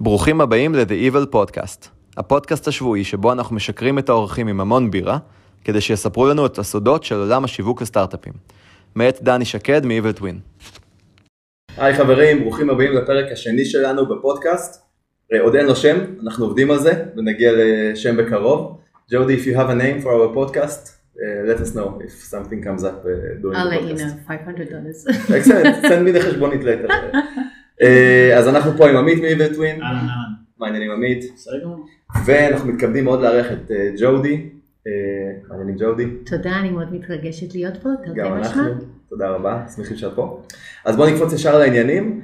ברוכים הבאים ל-The Evil Podcast, הפודקאסט השבועי שבו אנחנו משקרים את האורחים עם המון בירה, כדי שיספרו לנו את הסודות של עולם השיווק הסטארט-אפים. מאת דני שקד מ-Evil Twin. היי חברים, ברוכים הבאים לפרק השני שלנו בפודקאסט. אה, עוד אין לו שם, אנחנו עובדים על זה ונגיע לשם בקרוב. ג'ודי, if you have a name for our podcast, uh, let us know if something comes up uh, during I'll the let you podcast. know, $500. Excellent, send me the חשבונית later. אה, אז אנחנו פה עם עמית מ-Evil Twin, אהלן אהלן. מה העניינים עמית? בסדר גמור. ואנחנו מתכבדים מאוד לארח את אה, ג'ודי. אה, מה העניינים ג'ודי? תודה, אני מאוד מתרגשת להיות פה, תרתי גם. אנחנו, תודה רבה, שמחים שאת פה. אז בואו נקפוץ ישר לעניינים.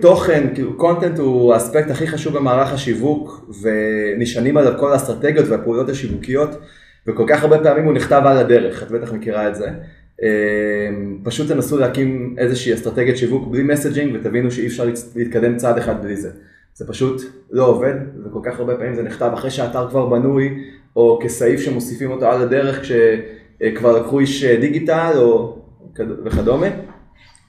תוכן, כאילו קונטנט הוא האספקט הכי חשוב במערך השיווק, ונשענים עליו כל האסטרטגיות והפעולות השיווקיות, וכל כך הרבה פעמים הוא נכתב על הדרך, את בטח מכירה את זה. אה, פשוט תנסו להקים איזושהי אסטרטגיית שיווק בלי מסג'ינג, ותבינו שאי אפשר להתקדם צעד אחד בלי זה. זה פשוט לא עובד, וכל כך הרבה פעמים זה נכתב אחרי שהאתר כבר בנוי, או כסעיף שמוסיפים אותו על הדרך כשכבר לקחו איש אה, דיגיטל או כד- וכדומה.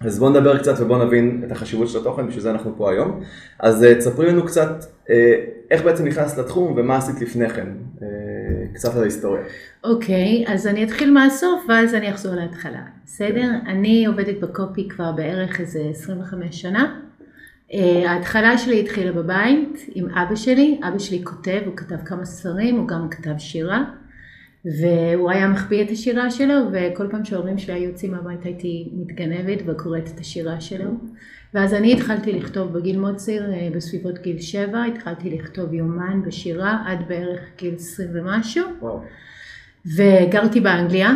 אז בואו נדבר קצת ובואו נבין את החשיבות של התוכן, בשביל זה אנחנו פה היום. אז אה, תספרי לנו קצת אה, איך בעצם נכנסת לתחום ומה עשית לפני כן, קצת על ההיסטוריה. אוקיי, אז אני אתחיל מהסוף ואז אני אחזור להתחלה, בסדר? אני עובדת בקופי כבר בערך איזה 25 שנה. אה, ההתחלה שלי התחילה בבית עם אבא שלי, אבא שלי כותב, הוא כתב כמה ספרים, הוא גם כתב שירה. והוא היה מחביא את השירה שלו, וכל פעם שההורים שלי היו יוצאים מהבית הייתי מתגנבת וקוראת את השירה שלו. ואז אני התחלתי לכתוב בגיל מאוד צעיר, אה, בסביבות גיל שבע, התחלתי לכתוב יומן בשירה עד בערך גיל עשרים ומשהו, וואו. וגרתי באנגליה,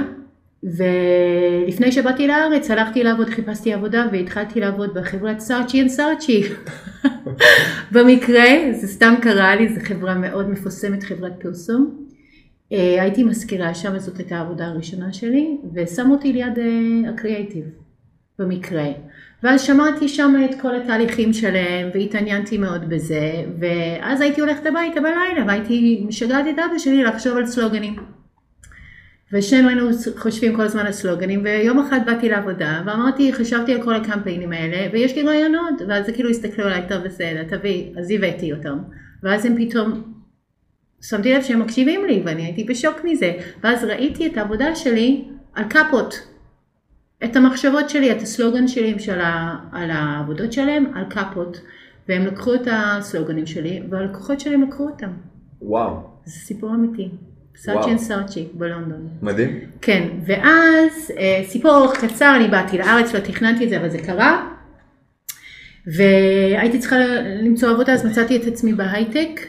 ולפני שבאתי לארץ הלכתי לעבוד, חיפשתי עבודה והתחלתי לעבוד בחברת Saatchi and Saatchi. במקרה, זה סתם קרה לי, זו חברה מאוד מפורסמת, חברת פרסום. אה, הייתי מזכירה שם, זאת הייתה העבודה הראשונה שלי, ושמו אותי ליד אה, הקריאייטיב, במקרה. ואז שמעתי שם את כל התהליכים שלהם, והתעניינתי מאוד בזה, ואז הייתי הולכת הביתה בלילה, והייתי משגעת את אבא שלי לחשוב על סלוגנים. ושנינו היינו חושבים כל הזמן על סלוגנים, ויום אחד באתי לעבודה, ואמרתי, חשבתי על כל הקמפיינים האלה, ויש לי רעיונות, ואז כאילו הסתכלו עליי, טוב בסדר, תביא, אז הבאתי אותם. ואז הם פתאום, שמתי לב שהם מקשיבים לי, ואני הייתי בשוק מזה, ואז ראיתי את העבודה שלי על קאפות. את המחשבות שלי, את הסלוגן שלי של ה, על העבודות שלהם, על קאפות. והם לקחו את הסלוגנים שלי, והלקוחות שלהם לקחו אותם. וואו, זה סיפור אמיתי. Saatchi and Saatchi בלונדון. מדהים. כן, ואז אה, סיפור ארוך קצר, אני באתי לארץ, לא תכננתי את זה, אבל זה קרה. והייתי צריכה למצוא עבודה, אז מצאתי את עצמי בהייטק.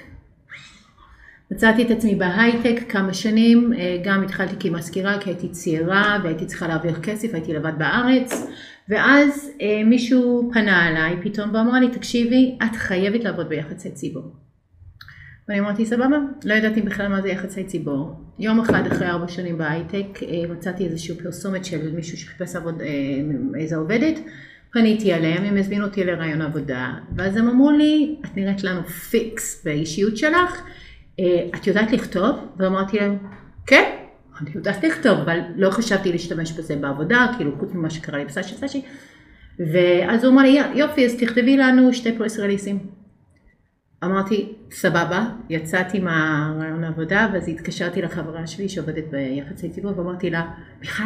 מצאתי את עצמי בהייטק כמה שנים, אה, גם התחלתי כמזכירה כי הייתי צעירה והייתי צריכה להעביר כסף, הייתי לבד בארץ, ואז אה, מישהו פנה אליי פתאום ואמר לי, תקשיבי, את חייבת לעבוד ביחסי ציבור. ואני אמרתי, סבבה, לא ידעתי בכלל מה זה יחסי ציבור. יום אחד אחרי ארבע שנים בהייטק אה, מצאתי איזושהי פרסומת של מישהו שחיפש עבוד, איזה עובדת, פניתי אליהם, הם הזמינו אותי לראיון עבודה, ואז הם אמרו לי, את נראית לנו פיקס באישיות שלך, את יודעת לכתוב? ואמרתי להם, כן, אני יודעת לכתוב, אבל לא חשבתי להשתמש בזה בעבודה, כאילו חוץ ממה שקרה לי ב Saatchi Saatchi. ואז הוא אמר לי, יופי, אז תכתבי לנו שתי press release ים. אמרתי, סבבה, יצאתי מהראיון העבודה, ואז התקשרתי לחברה שלי שעובדת ביחסי ציבור, ואמרתי לה, מיכל,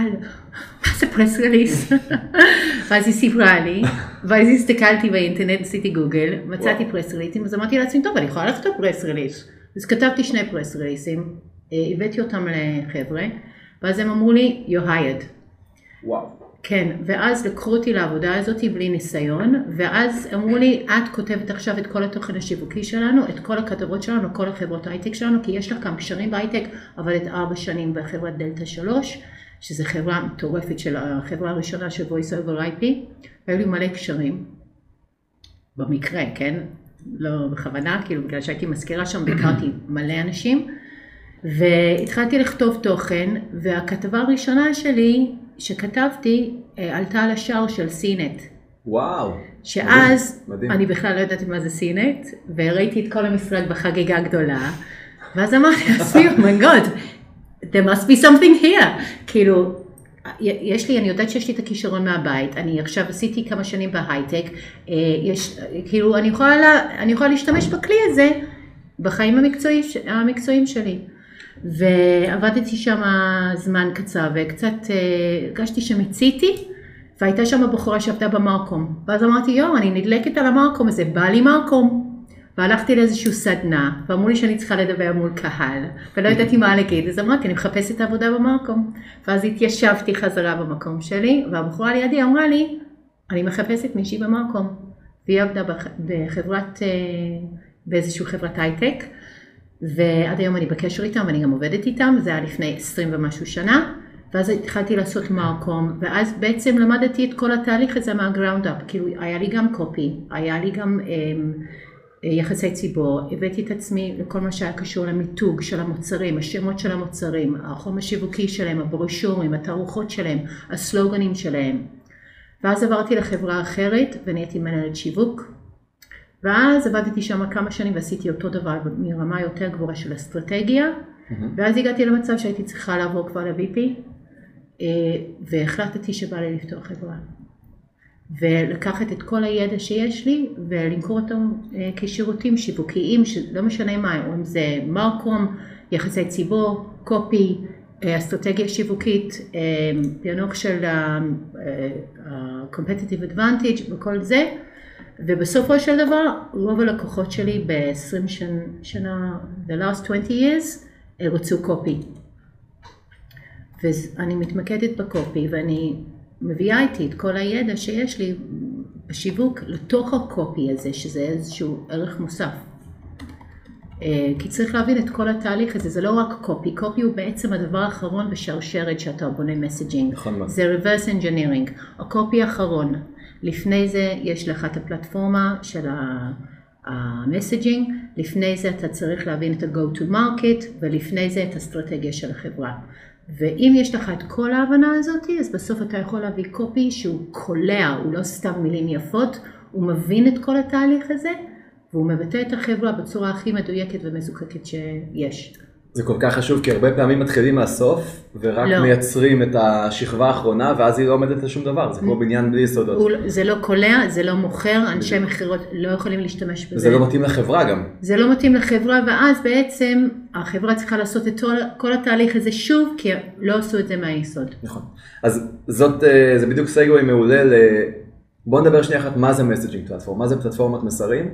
מה זה press release? ואז היא סיפרה לי, ואז הסתכלתי באינטרנט, עשיתי גוגל, מצאתי press release ים, אז אמרתי לעצמי, טוב, אני יכולה לכתוב press release. אז כתבתי שני press release ים, אה, הבאתי אותם לחבר'ה, ואז הם אמרו לי, you're hired. וואו. כן, ואז לקחו אותי לעבודה הזאת בלי ניסיון, ואז אמרו לי, את כותבת עכשיו את כל התוכן השיווקי שלנו, את כל הכתבות שלנו, כל החברות הייטק שלנו, כי יש לך גם קשרים בהייטק, עבדת ארבע שנים בחברת דלתא שלוש, שזו חברה מטורפת של החברה הראשונה של voice over IP, והיו לי מלא קשרים, במקרה, כן? לא בכוונה, כאילו בגלל שהייתי מזכירה שם, ביקרתי מלא אנשים, והתחלתי לכתוב תוכן, והכתבה הראשונה שלי שכתבתי אה, עלתה על השער של סינט. וואו. שאז מדהים, מדהים. אני בכלל לא ידעתי מה זה סינט, וראיתי את כל המשרד בחגיגה גדולה, ואז אמרתי לעצמי, אומייגוד, there must be something here. כאילו, יש לי, אני יודעת שיש לי את הכישרון מהבית, אני עכשיו עשיתי כמה שנים בהייטק, אה, יש, כאילו, אני יכולה, לה, אני יכולה להשתמש בכלי הזה בחיים המקצועיים, המקצועיים שלי. ועבדתי שם זמן קצר, וקצת אה, הרגשתי שמציתי, והייתה שם בחורה שעבדה במרקום. ואז אמרתי, יואו, אני נדלקת על המרקום הזה, בא לי מרקום. והלכתי לאיזושהי סדנה, ואמרו לי שאני צריכה לדבר מול קהל, ולא ידעתי מה להגיד, אז אמרתי, אני מחפשת עבודה במקום. ואז התיישבתי חזרה במקום שלי, והבחורה לידי אמרה לי, אני מחפשת מישהי במקום. והיא עבדה בחברת, אה, באיזושהי חברת הייטק, ועד היום אני בקשר איתם, ואני גם עובדת איתם, זה היה לפני עשרים ומשהו שנה. ואז התחלתי לעשות מרקום, ואז בעצם למדתי את כל התהליך הזה מהגראונד אפ, כאילו היה לי גם קופי, היה לי גם um, יחסי ציבור, הבאתי את עצמי לכל מה שהיה קשור למיתוג של המוצרים, השמות של המוצרים, החום השיווקי שלהם, הברושורים, התערוכות שלהם, הסלוגנים שלהם. ואז עברתי לחברה אחרת ונהייתי מנהלת שיווק, ואז עבדתי שם כמה שנים ועשיתי אותו דבר מרמה יותר גבוהה של אסטרטגיה, mm-hmm. ואז הגעתי למצב שהייתי צריכה לעבור כבר ל-VP, אה, והחלטתי שבא לי לפתוח חברה. ולקחת את כל הידע שיש לי ולמכור אותו אה, כשירותים שיווקיים, שלא משנה מה, אם זה מרקום, יחסי ציבור, קופי, אה, אסטרטגיה שיווקית, אה, פענוח של ה-competitive advantage וכל זה, ובסופו של דבר רוב הלקוחות שלי ב-20 שנה, the last 20 years, רצו קופי. ואני מתמקדת בקופי ואני מביאה איתי את כל הידע שיש לי בשיווק לתוך הקופי הזה, שזה איזשהו ערך מוסף. אה, כי צריך להבין את כל התהליך הזה, זה לא רק קופי, קופי הוא בעצם הדבר האחרון בשרשרת שאתה בונה messaging. נכון מאוד. זה reverse engineering, הקופי האחרון. לפני זה יש לך את הפלטפורמה של ה messaging, לפני זה אתה צריך להבין את ה-go to market, ולפני זה את האסטרטגיה של החברה. ואם יש לך את כל ההבנה הזאת, אז בסוף אתה יכול להביא קופי שהוא קולע, הוא לא סתם מילים יפות, הוא מבין את כל התהליך הזה, והוא מבטא את החברה בצורה הכי מדויקת ומזוקקת שיש. זה כל כך חשוב, כי הרבה פעמים מתחילים מהסוף, ורק לא. מייצרים את השכבה האחרונה, ואז היא לא עומדת לשום דבר, זה כמו בניין בלי יסודות. זה לא קולע, זה לא מוכר, אנשי מכירות לא יכולים להשתמש בזה. זה לא מתאים לחברה גם. זה לא מתאים לחברה, ואז בעצם החברה צריכה לעשות את כל, כל התהליך הזה שוב, כי לא עשו את זה מהיסוד. נכון. אז זאת, אה, זה בדיוק סגווי מעולה ל... בוא נדבר שנייה אחת מה זה מסג'ינג פלטפורם, מה זה פלטפורמת מסרים.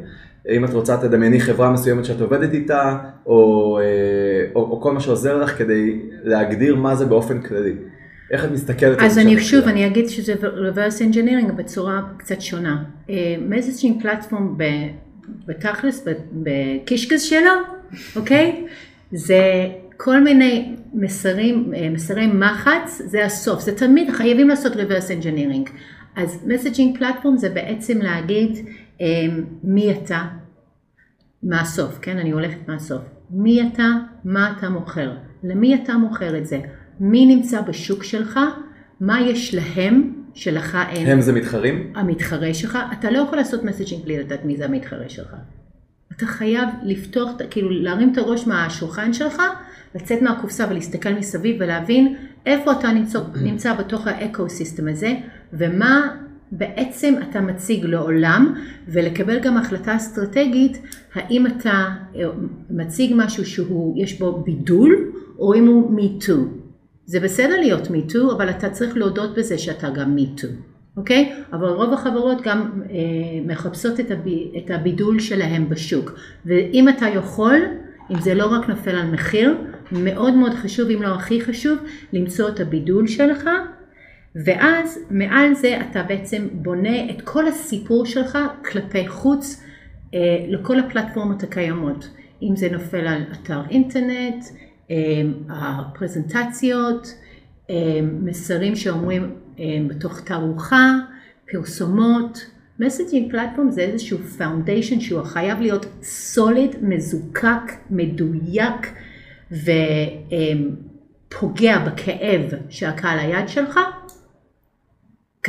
אם את רוצה תדמייני חברה מסוימת שאת עובדת איתה, או, אה, או, או כל מה שעוזר לך כדי להגדיר מה זה באופן כללי. איך את מסתכלת על זה? אז אני שוב, אני אגיד שזה reverse engineering בצורה קצת שונה. מסג'ינג אה, פלטפורם בתכלס, בקישקס שלו, אוקיי? זה כל מיני מסרים, אה, מסרי מחץ, זה הסוף, זה תמיד חייבים לעשות reverse engineering. אז מסג'ינג פלטפורם זה בעצם להגיד אמ, מי אתה, מהסוף, כן? אני הולכת מהסוף. מי אתה, מה אתה מוכר, למי אתה מוכר את זה, מי נמצא בשוק שלך, מה יש להם שלך אין. הם זה מתחרים? המתחרה שלך, אתה לא יכול לעשות מסג'ינג בלי לדעת מי זה המתחרה שלך. אתה חייב לפתוח, כאילו להרים את הראש מהשולחן שלך, לצאת מהקופסה ולהסתכל מסביב ולהבין איפה אתה נמצא, נמצא בתוך ה ecosystem הזה, ומה בעצם אתה מציג לעולם ולקבל גם החלטה אסטרטגית האם אתה אה, מציג משהו שהוא יש בו בידול או אם הוא me too. זה בסדר להיות me too אבל אתה צריך להודות בזה שאתה גם me too. אוקיי? אבל רוב החברות גם אה, מחפשות את, הב, את הבידול שלהם בשוק ואם אתה יכול, אם זה לא רק נופל על מחיר, מאוד מאוד חשוב אם לא הכי חשוב למצוא את הבידול שלך ואז מעל זה אתה בעצם בונה את כל הסיפור שלך כלפי חוץ אה, לכל הפלטפורמות הקיימות. אם זה נופל על אתר אינטרנט, אה, הפרזנטציות, אה, מסרים שאומרים אה, בתוך תערוכה, פרסומות. messaging platform זה איזשהו foundation שהוא חייב להיות solid, מזוקק, מדויק ופוגע בכאב שקהל היעד שלך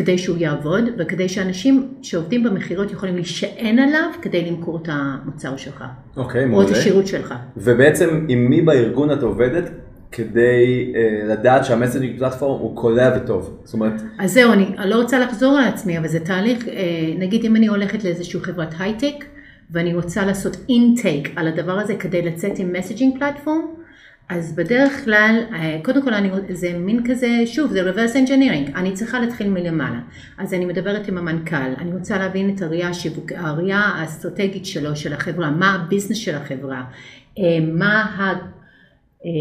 כדי שהוא יעבוד וכדי שאנשים שעובדים במכירות יכולים להישען עליו כדי למכור את המוצר שלך. אוקיי, מעולה. או את השירות שלך. ובעצם עם מי בארגון את עובדת כדי uh, לדעת שה messaging platform הוא קולע וטוב? זאת אומרת... אז זהו, אני לא רוצה לחזור על עצמי, אבל זה תהליך, uh, נגיד אם אני הולכת לאיזושהי חברת הייטק, ואני רוצה לעשות intake על הדבר הזה כדי לצאת עם messaging platform, אז בדרך כלל, אה, קודם כל אני, זה מין כזה, שוב, זה reverse engineering, אני צריכה להתחיל מלמעלה. אז אני מדברת עם המנכ"ל, אני רוצה להבין את הראייה, השיווק, הראייה האסטרטגית שלו, של החברה, מה ה business של החברה, אה, מה ה... אה,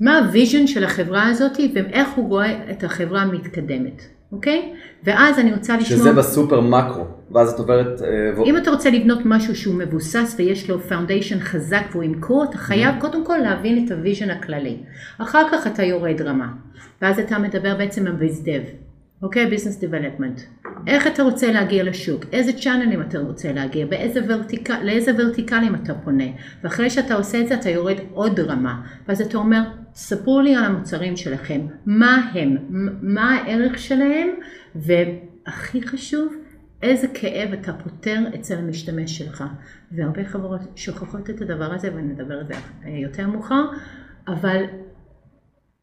מה ה vision של החברה הזאת ואיך הוא רואה את החברה המתקדמת. אוקיי? ואז אני רוצה לשמוע... שזה בסופר מקרו, ואז את עוברת... אה, אם אתה רוצה לבנות משהו שהוא מבוסס ויש לו foundation חזק והוא ימכור, אתה חייב mm-hmm. קודם כל להבין את ה vision הכללי. אחר כך אתה יורד רמה, ואז אתה מדבר בעצם על bizdev, אוקיי? business development. איך אתה רוצה להגיע לשוק? איזה channel ים אתה רוצה להגיע? באיזה vertical, לאיזה vertical ים אתה פונה? ואחרי שאתה עושה את זה אתה יורד עוד רמה, ואז אתה אומר, ספרו לי על המוצרים שלכם, מה הם, מה הערך שלהם, והכי חשוב, איזה כאב אתה פותר אצל המשתמש שלך. והרבה חברות שוכחות את הדבר הזה, ונדבר על זה יותר מאוחר, אבל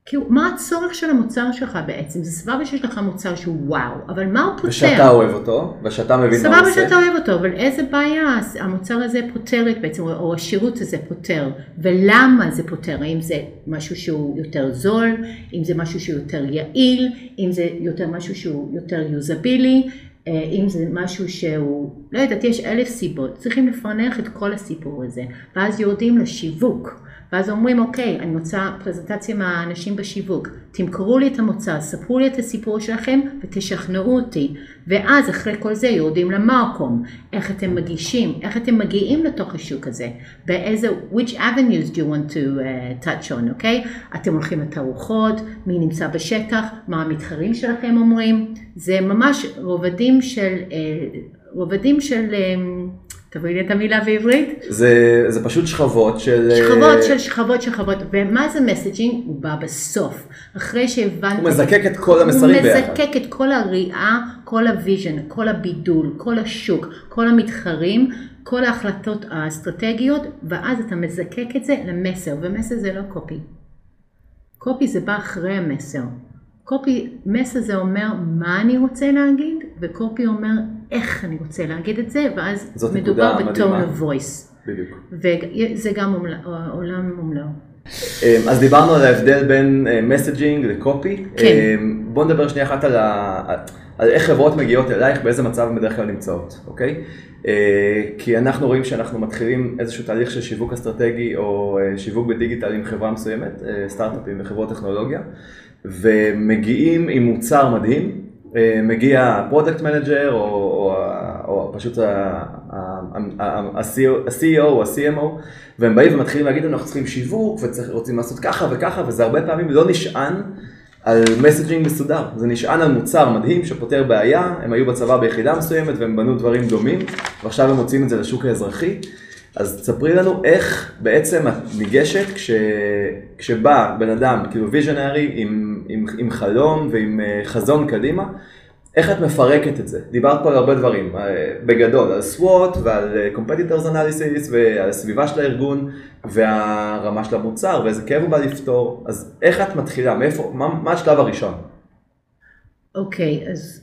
כאילו, מה הצורך של המוצר שלך בעצם? זה סבבה שיש לך מוצר שהוא וואו, אבל מה הוא פותר? ושאתה אוהב אותו, ושאתה מבין מה הוא עושה. סבבה שאתה אוהב אותו, אבל איזה בעיה המוצר הזה פותרת בעצם, או השירות הזה פותר, ולמה זה פותר? האם זה משהו שהוא יותר זול, אם זה משהו שהוא יותר יעיל, אם זה יותר משהו שהוא יותר יוזבילי, אה, אם זה משהו שהוא, לא יודעת, יש אלף סיבות, צריכים לפרנח את כל הסיפור הזה, ואז יורדים לשיווק. ואז אומרים, אוקיי, אני רוצה פרזנטציה מהאנשים בשיווק, תמכרו לי את המוצר, ספרו לי את הסיפור שלכם ותשכנעו אותי. ואז אחרי כל זה יורדים למרקום, איך אתם מגישים, איך אתם מגיעים לתוך השוק הזה, באיזה, which avenues do you want to uh, touch on, אוקיי? Okay? אתם הולכים לתערוכות, מי נמצא בשטח, מה המתחרים שלכם אומרים, זה ממש רובדים של, uh, רובדים של um, תבואי לי את המילה בעברית. זה, זה פשוט שכבות של... שכבות של שכבות של שכבות. ומה זה מסג'ינג? הוא בא בסוף. אחרי שהבנת... הוא מזקק את כל המסרים ביחד. הוא מזקק את כל הראייה, כל ה vision, כל הבידול, כל השוק, כל המתחרים, כל ההחלטות האסטרטגיות, ואז אתה מזקק את זה למסר, ומסר זה לא copy. copy זה בא אחרי המסר. copy, מסר זה אומר מה אני רוצה להגיד, ו copy אומר איך אני רוצה להגיד את זה, ואז מדובר בטון voice. בדיוק. וזה גם עולם ומלואו. אמ, אז דיברנו על ההבדל בין messaging אה, ל copy. כן. אמ, בוא נדבר שנייה אחת על, ה... על איך חברות מגיעות אלייך, באיזה מצב הן בדרך כלל נמצאות, אוקיי? אה, כי אנחנו רואים שאנחנו מתחילים איזשהו תהליך של שיווק אסטרטגי או אה, שיווק בדיגיטל עם חברה מסוימת, סטארט-אפים וחברות טכנולוגיה, ומגיעים עם מוצר מדהים, אה, מגיע product manager או, או, או פשוט ה-CEO או ה-CMO והם באים ומתחילים להגיד אנחנו צריכים שיווק ורוצים לעשות ככה וככה וזה הרבה פעמים לא נשען על מסג'ינג מסודר, זה נשען על מוצר מדהים שפותר בעיה, הם היו בצבא ביחידה מסוימת והם בנו דברים דומים ועכשיו הם מוצאים את זה לשוק האזרחי אז תספרי לנו איך בעצם את ניגשת כש, כשבא בן אדם, כאילו ויז'נרי, עם, עם, עם חלום ועם אה, חזון קדימה, איך את מפרקת את זה? דיברת פה על הרבה דברים, אה, בגדול, על SWOT ועל אה, Competitors Analysis ועל הסביבה של הארגון והרמה של המוצר ואיזה כאב הוא בא לפתור, אז איך את מתחילה? מאיפה, מה, מה השלב הראשון? אוקיי, okay, אז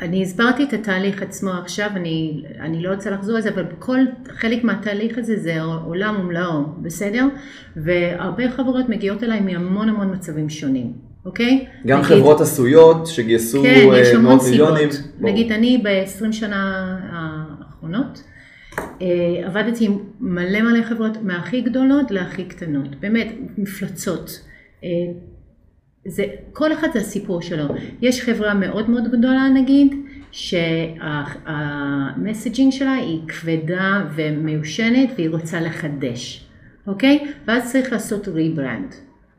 אני הסברתי את התהליך עצמו עכשיו, אני, אני לא רוצה לחזור על זה, אבל כל חלק מהתהליך הזה זה עולם ומלואו, בסדר? והרבה חברות מגיעות אליי מהמון המון מצבים שונים, אוקיי? גם נגיד, חברות עשויות שגייסו כן, מאות יש המון מיליונים. בוא. נגיד אני ב-20 שנה האחרונות, אה, עבדתי עם מלא מלא חברות, מהכי גדולות להכי קטנות, באמת מפלצות. אה, זה, כל אחד זה הסיפור שלו. יש חברה מאוד מאוד גדולה נגיד, שה messaging שלה היא כבדה ומיושנת והיא רוצה לחדש, אוקיי? ואז צריך לעשות rebrand,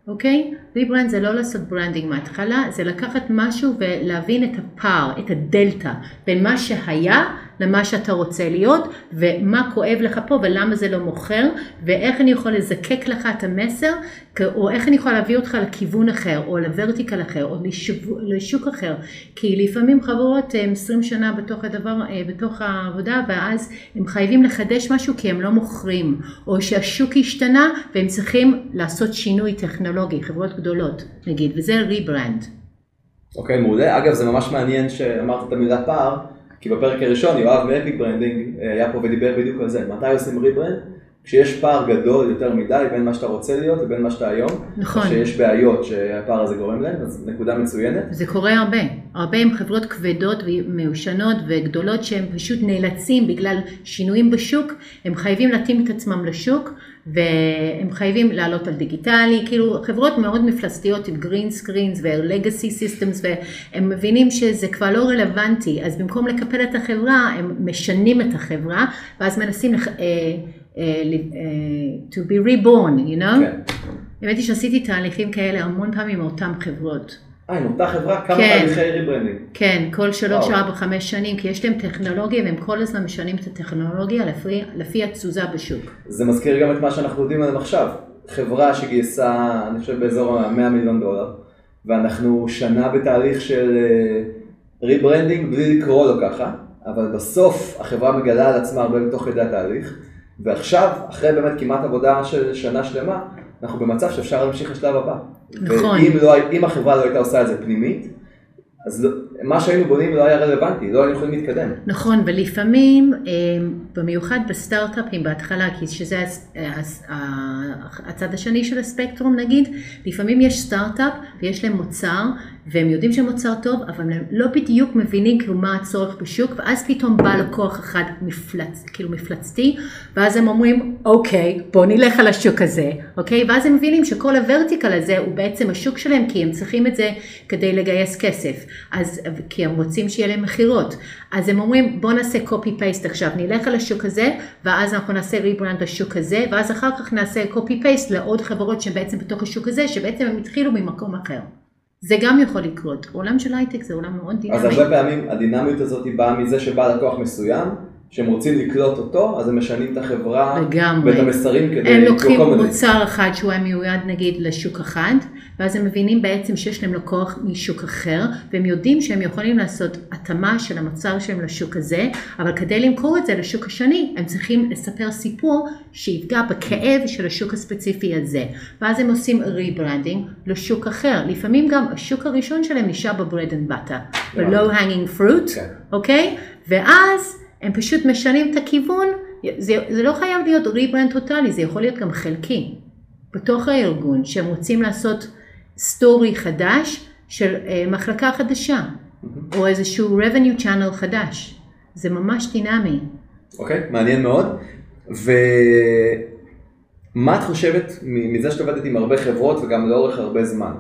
אוקיי? rebrand זה לא לעשות branding מההתחלה, זה לקחת משהו ולהבין את הפער, את הדלתא בין מה שהיה למה שאתה רוצה להיות, ומה כואב לך פה ולמה זה לא מוכר, ואיך אני יכול לזקק לך את המסר, או איך אני יכול להביא אותך לכיוון אחר, או לוורטיקל אחר, או לשוק, לשוק אחר. כי לפעמים חברות הם 20 שנה בתוך הדבר, אה, בתוך העבודה, ואז הם חייבים לחדש משהו כי הם לא מוכרים, או שהשוק השתנה והם צריכים לעשות שינוי טכנולוגי, חברות גדולות נגיד, וזה ריברנד. אוקיי, okay, מעולה. אגב, זה ממש מעניין שאמרת את המילה פער, כי בפרק הראשון יואב מאפיק ברנדינג אה, היה פה ודיבר בדיוק על זה. מתי עושים rebrand? כשיש פער גדול יותר מדי בין מה שאתה רוצה להיות לבין מה שאתה היום, נכון, שיש בעיות שהפער הזה גורם להם, אז נקודה מצוינת. זה קורה הרבה, הרבה עם חברות כבדות ומיושנות וגדולות שהם פשוט נאלצים בגלל שינויים בשוק, הם חייבים להתאים את עצמם לשוק והם חייבים לעלות על דיגיטלי, כאילו חברות מאוד מפלצתיות עם green screens ו legacy systems והם מבינים שזה כבר לא רלוונטי, אז במקום לקפל את החברה הם משנים את החברה ואז מנסים לח... אה, אה, אה, to be reborn, you know? כן. האמת היא שעשיתי תהליכים כאלה המון פעמים עם אותן חברות. אה, עם אותה חברה? כמה כן. תהליכי rebranding? כן, כל שלוש. ארבע, חמש שנים, כי יש להם טכנולוגיה והם כל הזמן משנים את הטכנולוגיה לפי, לפי התזוזה בשוק. זה מזכיר גם את מה שאנחנו יודעים עליהם עכשיו. חברה שגייסה, אני חושב, באזור ה-100 מיליון דולר, ואנחנו שנה בתהליך של rebranding בלי לקרוא לו ככה, אבל בסוף החברה מגלה על עצמה הרבה בתוך כדי התהליך, ועכשיו, אחרי באמת כמעט עבודה של שנה שלמה, אנחנו במצב שאפשר להמשיך לשלב הבא. נכון. ואם לא, אם החברה לא הייתה עושה את זה פנימית, אז לא, מה שהיינו בונים לא היה רלוונטי, לא היינו יכולים להתקדם. נכון, ולפעמים, אה, במיוחד בסטארט-אפים בהתחלה, כי שזה הצד השני של הספקטרום נגיד, לפעמים יש סטארט-אפ ויש להם מוצר, והם יודעים שהם מוצר טוב, אבל הם לא בדיוק מבינים כאילו מה הצורך בשוק, ואז פתאום בא לקוח אחד מפלצ, כאילו מפלצתי, ואז הם אומרים, אוקיי, בוא נלך על השוק הזה, אוקיי? ואז הם מבינים שכל ה vertical הזה הוא בעצם השוק שלהם, כי הם צריכים את זה כדי לגייס כסף, אז, כי הם רוצים שיהיה להם מכירות. אז הם אומרים, בוא נעשה copy paste עכשיו, נלך על השוק הזה, ואז אנחנו נעשה rebrand לשוק הזה, ואז אחר כך נעשה copy paste לעוד חברות שבעצם בתוך השוק הזה, שבעצם הם התחילו ממקום אחר. זה גם יכול לקרות. עולם של הייטק זה עולם מאוד דינמי. אז הרבה פעמים הדינמיות הזאת באה מזה שבא לקוח מסוים, שהם רוצים לקלוט אותו, אז הם משנים את החברה לגמרי. ואת המסרים כדי הם לוקחים. מוצר אחד שהוא היה מיועד נגיד לשוק אחד, ואז הם מבינים בעצם שיש להם לקוח משוק אחר, והם יודעים שהם יכולים לעשות התאמה של המוצר שלהם לשוק הזה, אבל כדי למכור את זה לשוק השני, הם צריכים לספר סיפור שיפגע בכאב של השוק הספציפי הזה. ואז הם עושים rebranding לשוק אחר. לפעמים גם השוק הראשון שלהם נשאר ב bread and butter, ב-low hanging fruit, כן. אוקיי? ואז הם פשוט משנים את הכיוון, זה, זה לא חייב להיות rebrand טוטאלי, זה יכול להיות גם חלקי. בתוך הארגון, שהם רוצים לעשות story חדש של אה, מחלקה חדשה, או איזשהו revenue channel חדש. זה ממש דינמי. אוקיי, מעניין מאוד. ומה את חושבת, מזה שאת עובדת עם הרבה חברות וגם לאורך הרבה זמן,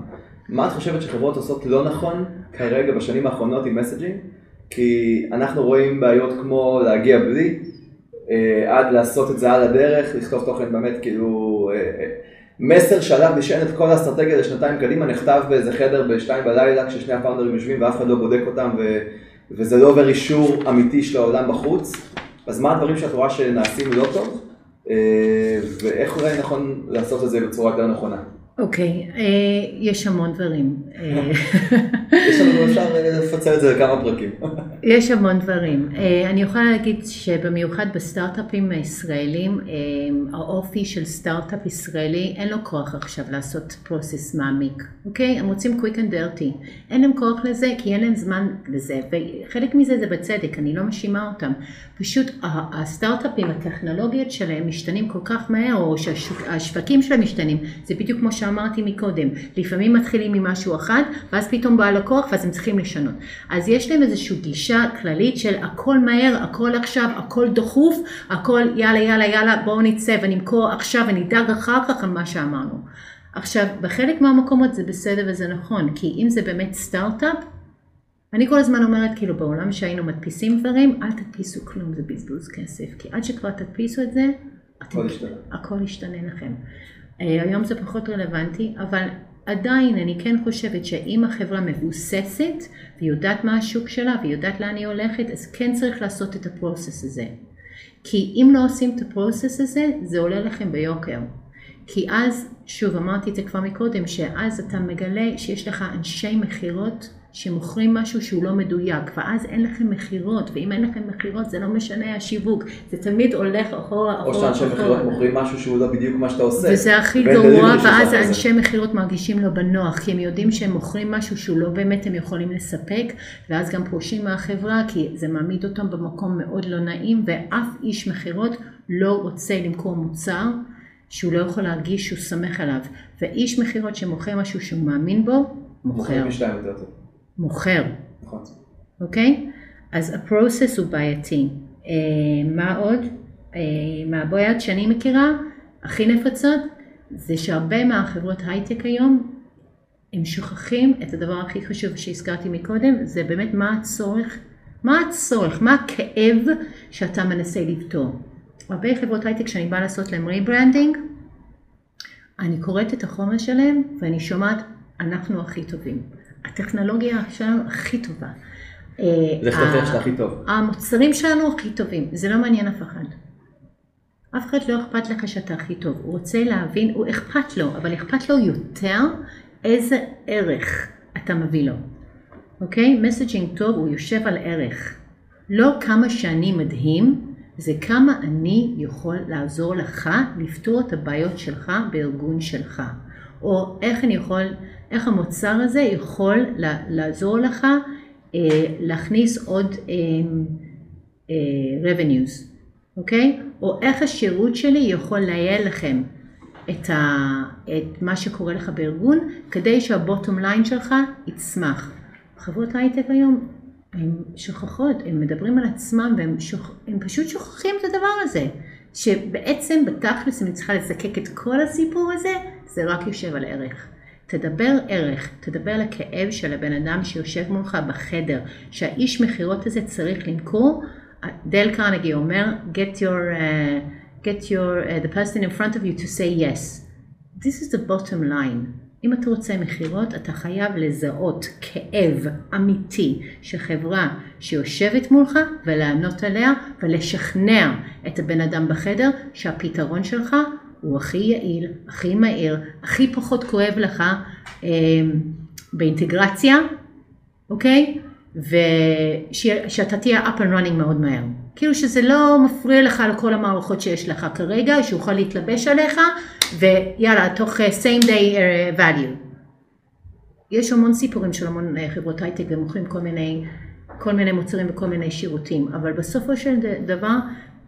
מה את חושבת שחברות עושות לא נכון כרגע בשנים האחרונות עם מסג'ינג? כי אנחנו רואים בעיות כמו להגיע בלי, אה, עד לעשות את זה על הדרך, לכתוב תוכן באמת כאילו, אה, אה, מסר שעליו נשענת כל האסטרטגיה לשנתיים קדימה, נכתב באיזה חדר בשתיים בלילה כששני הפאונדרים יושבים ואף אחד לא בודק אותם ו, וזה לא עובר אישור אמיתי של העולם בחוץ. אז מה הדברים שאת רואה שנעשים לא טוב, ואיך אולי נכון לעשות את זה בצורה יותר נכונה? אוקיי, אה, יש המון דברים. אה, יש לנו, אפשר לפצל את זה לכמה פרקים. יש המון דברים. אה, אני יכולה להגיד שבמיוחד בסטארט-אפים הישראלים, האופי של סטארט-אפ ישראלי, אין לו כוח עכשיו לעשות פרוסס מעמיק, אוקיי? הם רוצים quick and dirty. אין להם כוח לזה כי אין להם זמן לזה, וחלק מזה זה בצדק, אני לא מאשימה אותם. פשוט הסטארט-אפים, הטכנולוגיות שלהם משתנים כל כך מהר, או שהשווקים שלהם משתנים. זה בדיוק כמו שאמרתי מקודם. לפעמים מתחילים ממשהו אחד, ואז פתאום בא לקוח, ואז הם צריכים לשנות. אז יש להם איזושהי גישה כללית של הכל מהר, הכל עכשיו, הכל דחוף, הכל יאללה יאללה יאללה בואו נצא ונמכור עכשיו ונדאג אחר כך על מה שאמרנו. עכשיו, בחלק מהמקומות זה בסדר וזה נכון, כי אם זה באמת סטארט-אפ, אני כל הזמן אומרת, כאילו בעולם שהיינו מדפיסים דברים, אל תדפיסו כלום, זה בזבוז כסף, כי עד שכבר תדפיסו את זה, אתם- הכל ישתנה. הכל ישתנה לכם. אה, היום זה פחות רלוונטי, אבל עדיין אני כן חושבת שאם החברה מבוססת ויודעת מה השוק שלה ויודעת לאן היא הולכת, אז כן צריך לעשות את הפרוסס הזה. כי אם לא עושים את הפרוסס הזה, זה עולה לכם ביוקר. כי אז, שוב אמרתי את זה כבר מקודם, שאז אתה מגלה שיש לך אנשי מכירות שמוכרים משהו שהוא לא מדויק, ואז אין לכם מכירות, ואם אין לכם מכירות זה לא משנה השיווק, זה תמיד הולך אחורה, אחורה, או שאנשי מכירות מוכרים משהו שהוא לא בדיוק מה שאתה עושה. וזה הכי גרוע, ואז האנשי מכירות מרגישים לא בנוח, כי הם יודעים שהם מוכרים משהו שהוא לא באמת הם יכולים לספק, ואז גם פורשים מהחברה, כי זה מעמיד אותם במקום מאוד לא נעים, ואף איש מכירות לא רוצה למכור מוצר. שהוא לא יכול להרגיש שהוא סומך עליו, ואיש מכירות שמוכר משהו שהוא מאמין בו, מוכר. מוכר. נכון. אוקיי? אז ה process הוא בעייתי. אה, מה עוד? אה, מהבעיות שאני מכירה, הכי נפוצות, זה שהרבה מהחברות הייטק היום, הם שוכחים את הדבר הכי חשוב שהזכרתי מקודם, זה באמת מה הצורך, מה הצורך, מה הכאב שאתה מנסה לפתור. הרבה חברות הייטק שאני באה לעשות להם rebranding, אני קוראת את החומר שלהם ואני שומעת, אנחנו הכי טובים. הטכנולוגיה שלנו הכי טובה. זה איך שאתה הכי טוב. המוצרים שלנו הכי טובים, זה לא מעניין אף אחד. אף אחד לא אכפת לך שאתה הכי טוב, הוא רוצה להבין, הוא אכפת לו, אבל אכפת לו יותר איזה ערך אתה מביא לו. אוקיי? מסג'ינג טוב הוא יושב על ערך. לא כמה שאני מדהים, זה כמה אני יכול לעזור לך לפתור את הבעיות שלך בארגון שלך. או איך אני יכול, איך המוצר הזה יכול לעזור לך אה, להכניס עוד אה, אה, revenues, אוקיי? או איך השירות שלי יכול לייעל לכם את, ה, את מה שקורה לך בארגון, כדי שהבוטום ליין שלך יצמח. חברות הייטק היום הן שוכחות, הם מדברים על עצמם והם שוכ... פשוט שוכחים את הדבר הזה. שבעצם בתכלס אני צריכה לזקק את כל הסיפור הזה, זה רק יושב על ערך. תדבר ערך, תדבר על הכאב של הבן אדם שיושב מולך בחדר, שהאיש מכירות הזה צריך למכור. דל קרנגי אומר, get your, uh, get your, uh, the person in front of you to say yes. This is the bottom line. אם אתה רוצה מכירות, אתה חייב לזהות כאב אמיתי של חברה שיושבת מולך ולענות עליה ולשכנע את הבן אדם בחדר שהפתרון שלך הוא הכי יעיל, הכי מהיר, הכי פחות כואב לך אה, באינטגרציה, אוקיי? ושאתה תהיה up and running מאוד מהר. כאילו שזה לא מפריע לך לכל המערכות שיש לך כרגע, שהוא יכול להתלבש עליך, ויאללה, תוך uh, same day uh, value. יש המון סיפורים של המון uh, חברות הייטק ומוכרים כל מיני, כל מיני מוצרים וכל מיני שירותים, אבל בסופו של דבר,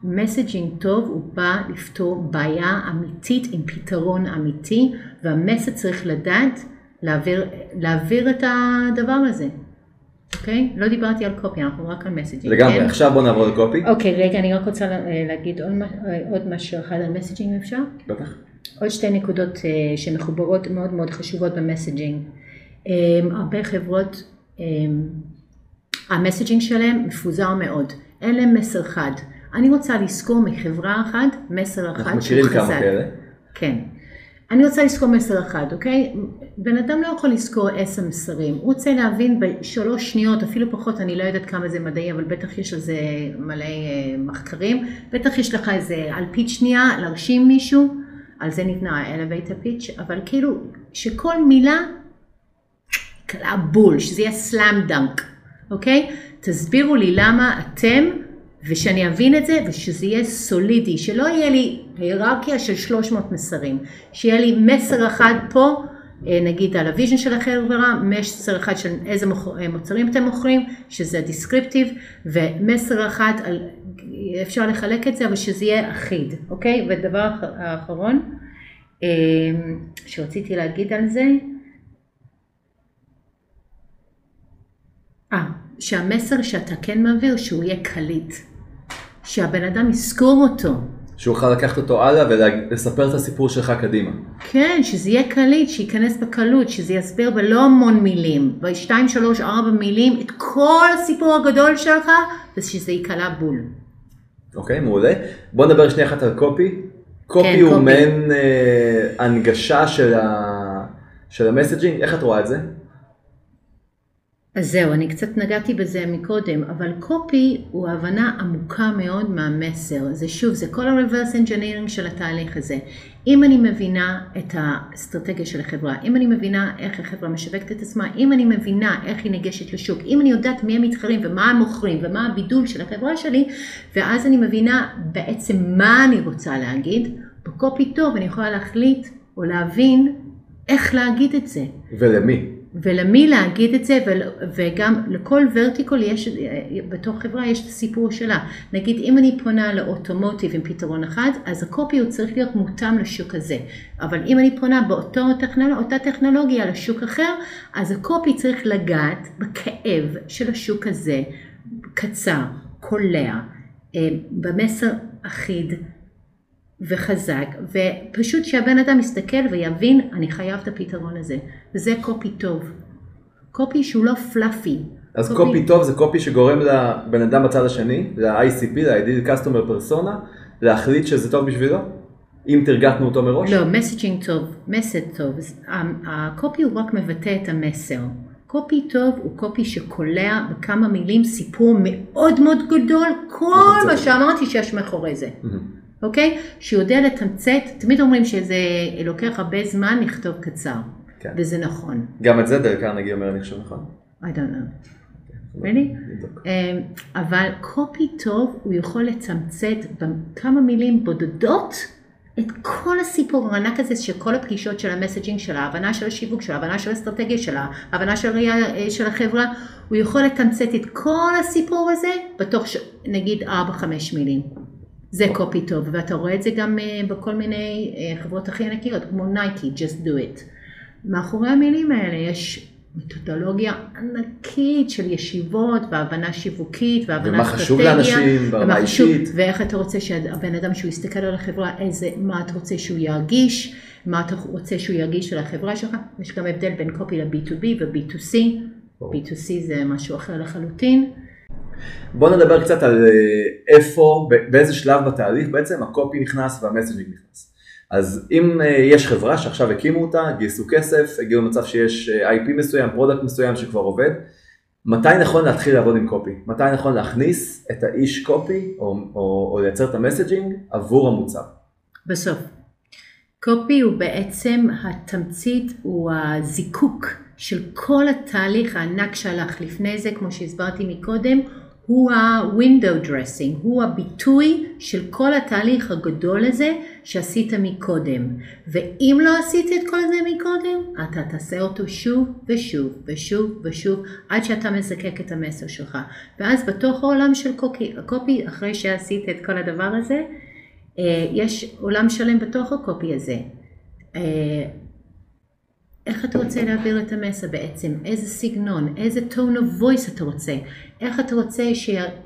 messaging טוב הוא בא לפתור בעיה אמיתית עם פתרון אמיתי, והמסר צריך לדעת להעביר, להעביר את הדבר הזה. אוקיי? לא דיברתי על קופי, אנחנו רק על messaging. לגמרי, כן? עכשיו בוא נעבור לקופי. אוקיי, רגע, אני רק רוצה להגיד עוד, עוד משהו אחד על messaging אם אפשר. בטח. עוד שתי נקודות uh, שמחוברות מאוד מאוד חשובות ב messaging. Um, הרבה חברות, um, ה messaging שלהם מפוזר מאוד, אין להם מסר חד. אני רוצה לזכור מחברה אחת מסר אחד שהוא חזק. אנחנו מכירים כמה כאלה. כן. אני רוצה לזכור מסר אחד, אוקיי? בן אדם לא יכול לזכור עשר מסרים, הוא רוצה להבין בשלוש שניות, אפילו פחות, אני לא יודעת כמה זה מדעי, אבל בטח יש על זה מלא uh, מחקרים, בטח יש לך איזה אלפית שנייה להרשים מישהו, על זה נבנה ה-elevator pitch, אבל כאילו שכל מילה קולעת בול, שזה יהיה slam dunk, אוקיי? תסבירו לי למה אתם, ושאני אבין את זה, ושזה יהיה סולידי, שלא יהיה לי היררכיה של 300 מסרים, שיהיה לי מסר אחד פה, אה, נגיד על ה vision של החברה, מסר אחד של איזה אה, מוצרים אתם מוכרים, שזה descriptive, ומסר אחד על, אפשר לחלק את זה, אבל שזה יהיה אחיד, אוקיי? ודבר האחרון אה, שרציתי להגיד על זה, אה, שהמסר שאתה כן מעביר, שהוא יהיה קליט. שהבן אדם יזכור אותו. שהוא יוכל לקחת אותו הלאה ולספר את הסיפור שלך קדימה. כן, שזה יהיה קליט, שייכנס בקלות, שזה יסביר בלא המון מילים, בשתיים, שלוש, ארבע מילים, את כל הסיפור הגדול שלך, ושזה ייקלע בול. אוקיי, מעולה. בוא נדבר שנייה אחת על קופי. קופי כן, הוא. מעין אה, הנגשה של, ה... של המסג'ינג, איך את רואה את זה? אז זהו, אני קצת נגעתי בזה מקודם, אבל קופי הוא הבנה עמוקה מאוד מהמסר. זה שוב, זה כל ה-reverse engineering של התהליך הזה. אם אני מבינה את האסטרטגיה של החברה, אם אני מבינה איך החברה משווקת את עצמה, אם אני מבינה איך היא ניגשת לשוק, אם אני יודעת מי המתחרים ומה המוכרים ומה הבידול של החברה שלי, ואז אני מבינה בעצם מה אני רוצה להגיד, בקופי טוב אני יכולה להחליט או להבין איך להגיד את זה. ולמי? ולמי להגיד את זה, וגם לכל ורטיקול יש, בתוך חברה יש את הסיפור שלה. נגיד אם אני פונה לאוטומוטיב עם פתרון אחד, אז הקופי הוא צריך להיות מותאם לשוק הזה. אבל אם אני פונה באותה טכנולוג, טכנולוגיה לשוק אחר, אז הקופי צריך לגעת בכאב של השוק הזה, קצר, קולע, אה, במסר אחיד. וחזק, ופשוט שהבן אדם יסתכל ויבין, אני חייב את הפתרון הזה. וזה קופי טוב. קופי שהוא לא פלאפי. אז קופי, קופי טוב זה קופי שגורם לבן אדם בצד השני, ל-ICP, ל-Ideal Customer Persona, להחליט שזה טוב בשבילו? אם תרגטנו אותו מראש? לא, מסג'ינג טוב, מסד טוב. הקופי הוא רק מבטא את המסר. קופי טוב הוא קופי שקולע בכמה מילים סיפור מאוד מאוד גדול, כל מה שאמרתי שיש מאחורי זה. אוקיי? שיודע לתמצת, תמיד אומרים שזה לוקח הרבה זמן לכתוב קצר, כן. וזה נכון. גם את זה דרך קרנגי אומר, אני חושב נכון. I don't know. really? אמ, אבל קופי טוב, הוא יכול לתמצת בכמה מילים בודדות את כל הסיפור הענק הזה של כל הפגישות של המסג'ינג, של ההבנה של השיווק, של ההבנה של האסטרטגיה, של ההבנה של הראייה אה, של החברה, הוא יכול לתמצת את כל הסיפור הזה בתוך נגיד 4-5 מילים. זה קופי טוב, ואתה רואה את זה גם אה, בכל מיני אה, חברות הכי ענקיות, כמו נייקי, just do it. מאחורי המילים האלה יש מתודולוגיה ענקית של ישיבות והבנה שיווקית והבנה אסטרטגיה. ומה חשוב לאנשים ברמה אישית. ואיך אתה רוצה שהבן אדם שהוא יסתכל על החברה, איזה, מה אתה רוצה שהוא ירגיש, מה אתה רוצה שהוא ירגיש על החברה שלך. יש גם הבדל בין קופי ל-B2B ו-B2C. B2C זה משהו אחר לחלוטין. בוא נדבר קצת על אה, איפה, באיזה שלב בתהליך בעצם ה copy נכנס וה messaging נכנס. אז אם אה, יש חברה שעכשיו הקימו אותה, גייסו כסף, הגיעו למצב שיש אה, IP מסוים, product מסוים שכבר עובד, מתי נכון להתחיל לעבוד עם copy? מתי נכון להכניס את האיש copy או, או, או לייצר את ה messaging עבור המוצר? בסוף. copy הוא בעצם התמצית, הוא הזיקוק של כל התהליך הענק שהלך לפני זה, כמו שהסברתי מקודם, הוא ה-window dressing, הוא הביטוי של כל התהליך הגדול הזה שעשית מקודם. ואם לא עשית את כל זה מקודם, אתה תעשה אותו שוב ושוב ושוב ושוב עד שאתה מזקק את המסר שלך. ואז בתוך העולם של קופי, קופי אחרי שעשית את כל הדבר הזה, אה, יש עולם שלם בתוך הקופי הזה. איך אתה רוצה להעביר את המסר בעצם, איזה סגנון, איזה tone of voice אתה רוצה, איך אתה רוצה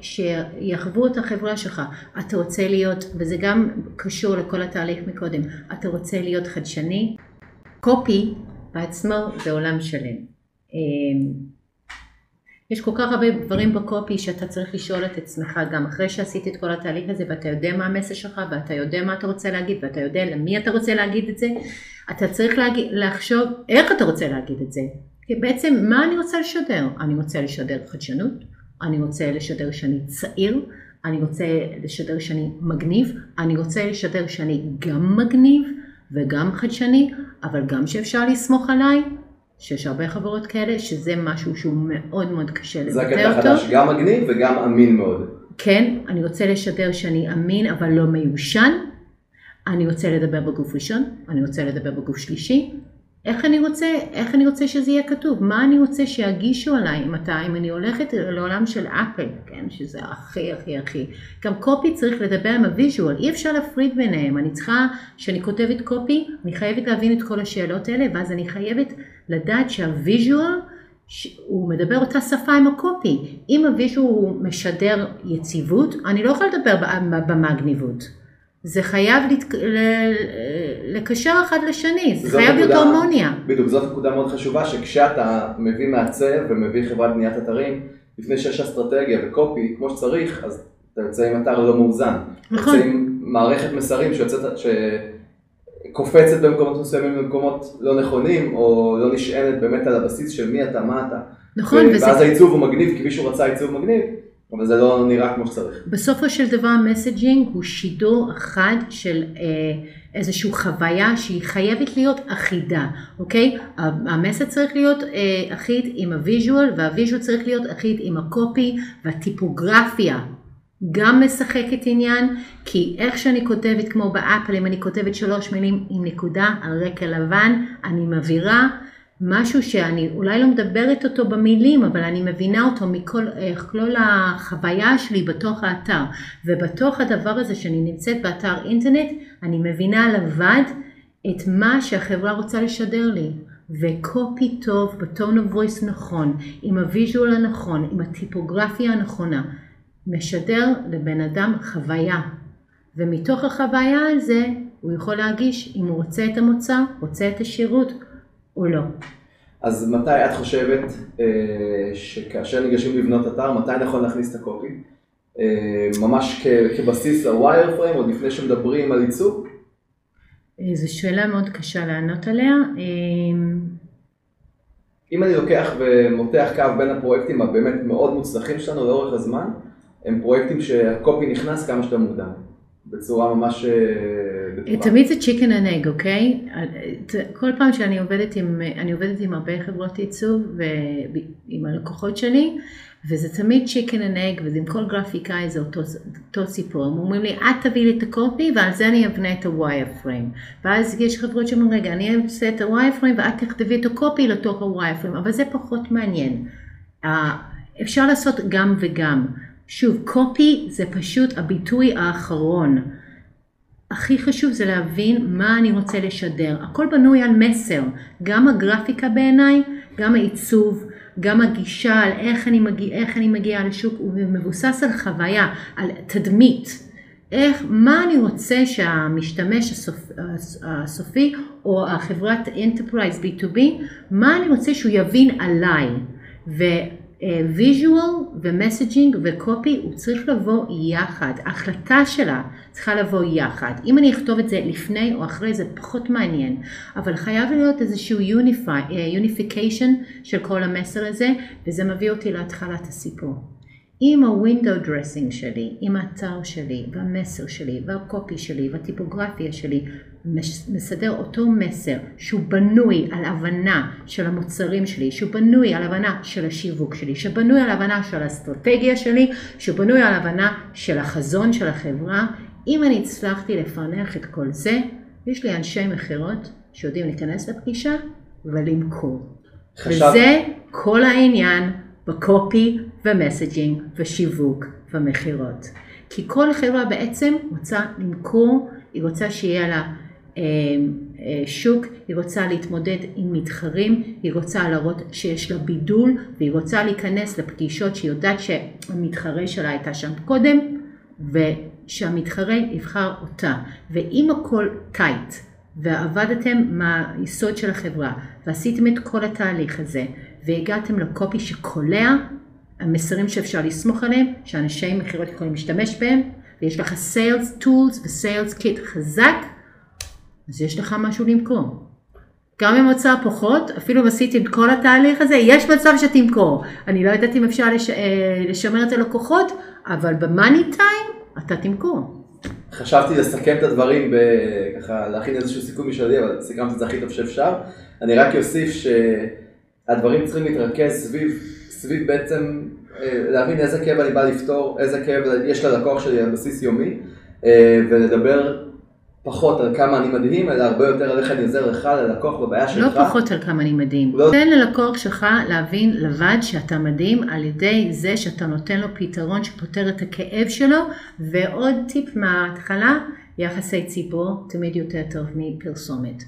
שיחוו את החברה שלך, אתה רוצה להיות, וזה גם קשור לכל התהליך מקודם, אתה רוצה להיות חדשני, קופי בעצמו זה עולם שלם. אמ, יש כל כך הרבה דברים בקופי שאתה צריך לשאול את עצמך גם אחרי שעשית את כל התהליך הזה ואתה יודע מה המסר שלך ואתה יודע מה אתה רוצה להגיד ואתה יודע למי אתה רוצה להגיד את זה, אתה צריך להגיד, לחשוב איך אתה רוצה להגיד את זה. כי בעצם מה אני רוצה לשדר? אני רוצה לשדר חדשנות, אני רוצה לשדר שאני צעיר, אני רוצה לשדר שאני מגניב, אני רוצה לשדר שאני גם מגניב וגם חדשני, אבל גם שאפשר לסמוך עליי, שיש הרבה חברות כאלה, שזה משהו שהוא מאוד מאוד קשה לבטא אותו. זה הקטע חדש, גם מגניב וגם אמין מאוד. כן, אני רוצה לשדר שאני אמין אבל לא מיושן. אני רוצה לדבר בגוף ראשון, אני רוצה לדבר בגוף שלישי. איך אני רוצה, איך אני רוצה שזה יהיה כתוב? מה אני רוצה שירגישו עליי אתה, אם אני הולכת לעולם של אפל, כן, שזה הכי הכי הכי. גם copy צריך לדבר עם ה visual, אי אפשר להפריד ביניהם. אני צריכה, כשאני כותבת copy, אני חייבת להבין את כל השאלות האלה, ואז אני חייבת לדעת שה visual הוא מדבר אותה שפה עם ה copy. אם ה visual הוא משדר יציבות, אני לא יכולה לדבר במגניבות. זה חייב לת... לקשר אחד לשני, זה חייב להיות הרמוניה. בדיוק, זאת נקודה מאוד חשובה, שכשאתה מביא מעצב ומביא חברת בניית אתרים, לפני שיש אסטרטגיה וקופי כמו שצריך, אז אתה יוצא עם אתר לא מאוזן. נכון. יוצא עם מערכת מסרים שיוצאת, ש... קופצת במקומות מסוימים במקומות לא נכונים, או לא נשענת באמת על הבסיס של מי אתה, מה אתה. נכון, ו- וזה... ואז העיצוב הוא מגניב כי מישהו רצה עיצוב מגניב, אבל זה לא נראה כמו שצריך. בסופו של דבר messaging הוא שידור אחד של אה, איזושהי חוויה שהיא חייבת להיות אחידה, אוקיי? המסר צריך להיות אה, אחיד עם ה visual וה visual צריך להיות אחיד עם ה copy והטיפוגרפיה. גם משחקת עניין, כי איך שאני כותבת כמו באפל, אם אני כותבת שלוש מילים עם נקודה על רקע לבן, אני מבהירה משהו שאני אולי לא מדברת אותו במילים, אבל אני מבינה אותו מכל כל החוויה שלי בתוך האתר. ובתוך הדבר הזה שאני נמצאת באתר אינטרנט, אני מבינה לבד את מה שהחברה רוצה לשדר לי. ו copy טוב, ב tone of voice נכון, עם ה visual הנכון, עם הטיפוגרפיה הנכונה, משדר לבן אדם חוויה. ומתוך החוויה הזה הוא יכול להרגיש אם הוא רוצה את המוצר, רוצה את השירות או לא. אז מתי את חושבת אה, שכאשר ניגשים לבנות אתר, מתי נכון להכניס את הקופי? אה, ממש כ- כבסיס ל-wire frame, עוד לפני שמדברים על עיצוב? אה, זו שאלה מאוד קשה לענות עליה. אם אני לוקח ומותח קו בין הפרויקטים הבאמת מאוד מוצלחים שלנו לאורך הזמן, הם פרויקטים שהקופי נכנס כמה שאתה מודע, בצורה ממש. תמיד זה chicken and egg, אוקיי? כל פעם שאני עובדת עם, אני עובדת עם הרבה חברות עיצוב ועם הלקוחות שלי, וזה תמיד chicken and egg, וזה עם כל גרפיקאי זה אותו, אותו סיפור. הם אומרים לי, את תביאי לי את הקופי ועל זה אני אבנה את ה-wire frame. ואז יש חברות שאומרים, רגע, אני אעשה את ה-wire frame ואת תכתבי את הקופי לתוך ה-wire frame, אבל זה פחות מעניין. אפשר לעשות גם וגם. שוב, קופי זה פשוט הביטוי האחרון. הכי חשוב זה להבין מה אני רוצה לשדר. הכל בנוי על מסר, גם הגרפיקה בעיניי, גם העיצוב, גם הגישה על איך אני, מגיע, איך אני מגיעה לשוק, הוא מבוסס על חוויה, על תדמית. איך, מה אני רוצה שהמשתמש הסופ, הסופי או החברת Enterprise B2B, מה אני רוצה שהוא יבין עליי. visual ו messaging ו copy הוא צריך לבוא יחד, ההחלטה שלה צריכה לבוא יחד. אם אני אכתוב את זה לפני או אחרי זה פחות מעניין, אבל חייב להיות איזשהו unification של כל המסר הזה, וזה מביא אותי להתחלת הסיפור. אם ה window dressing שלי, עם האתר שלי, והמסר שלי, וה copy שלי, והטיפוגרפיה שלי, משדר אותו מסר שהוא בנוי על הבנה של המוצרים שלי, שהוא בנוי על הבנה של השיווק שלי, שבנוי על הבנה של האסטרטגיה שלי, שבנוי על הבנה של החזון של החברה, אם אני הצלחתי לפענח את כל זה, יש לי אנשי מכירות שיודעים להיכנס לפגישה ולמכור. חשב... וזה כל העניין ב copy ו messaging ושיווק ומכירות. כי כל חברה בעצם רוצה למכור, היא רוצה שיהיה לה אה, אה, שוק, היא רוצה להתמודד עם מתחרים, היא רוצה להראות שיש לה בידול והיא רוצה להיכנס לפגישות שהיא יודעת שהמתחרה שלה הייתה שם קודם ושהמתחרה יבחר אותה. ואם הכל טייט ועבדתם מהיסוד של החברה ועשיתם את כל התהליך הזה והגעתם ל copy שקולע, המסרים שאפשר לסמוך עליהם, שאנשי מכירות יכולים להשתמש בהם, ויש לך sales tools ו sales kit חזק, אז יש לך משהו למכור. גם אם הוצאה פחות, אפילו אם עשיתי את כל התהליך הזה, יש מצב שתמכור. אני לא יודעת אם אפשר לש... לשמר את הלקוחות, אבל במאני טיים אתה תמכור. חשבתי לסכם את הדברים, ככה להכין איזשהו סיכום משלי, אבל סיכמתי את זה הכי טוב שאפשר. אני רק אוסיף שהדברים צריכים להתרכז סביב, סביב בעצם להבין איזה כאב אני בא לפתור, איזה כאב יש ללקוח שלי על בסיס יומי, ולדבר פחות על כמה אני מדהים, אלא הרבה יותר על איך אני עוזר לך, ללקוח, בבעיה שלך. לא פחות על כמה אני מדהים. לא... תן ללקוח שלך להבין לבד שאתה מדהים על ידי זה שאתה נותן לו פתרון שפותר את הכאב שלו, ועוד טיפ מההתחלה, יחסי ציבור תמיד יותר טוב מפרסומת.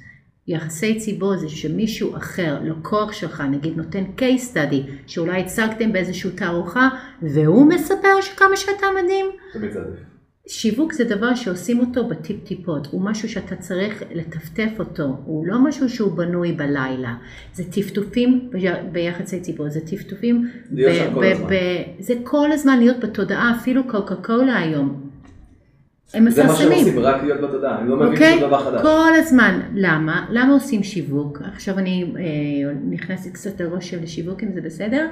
יחסי ציבור זה שמישהו אחר, לקוח שלך, נגיד נותן case study, שאולי הצגתם באיזושהי תערוכה, והוא מספר שכמה שאתה מדהים. תמיד זה עדיף. שיווק זה דבר שעושים אותו בטיפ-טיפות, הוא משהו שאתה צריך לטפטף אותו, הוא לא משהו שהוא בנוי בלילה, זה טפטופים ביחסי ציבור, זה טפטופים, שם כל הזמן. זה כל הזמן להיות בתודעה, אפילו קוקה קולה היום. הם זה מה שהם. עושים, רק להיות בתודעה, הם לא מבינים אוקיי? שום דבר חדש. כל הזמן. למה? למה עושים שיווק? עכשיו אני אה, נכנסת קצת לראש של שיווק, אם זה בסדר.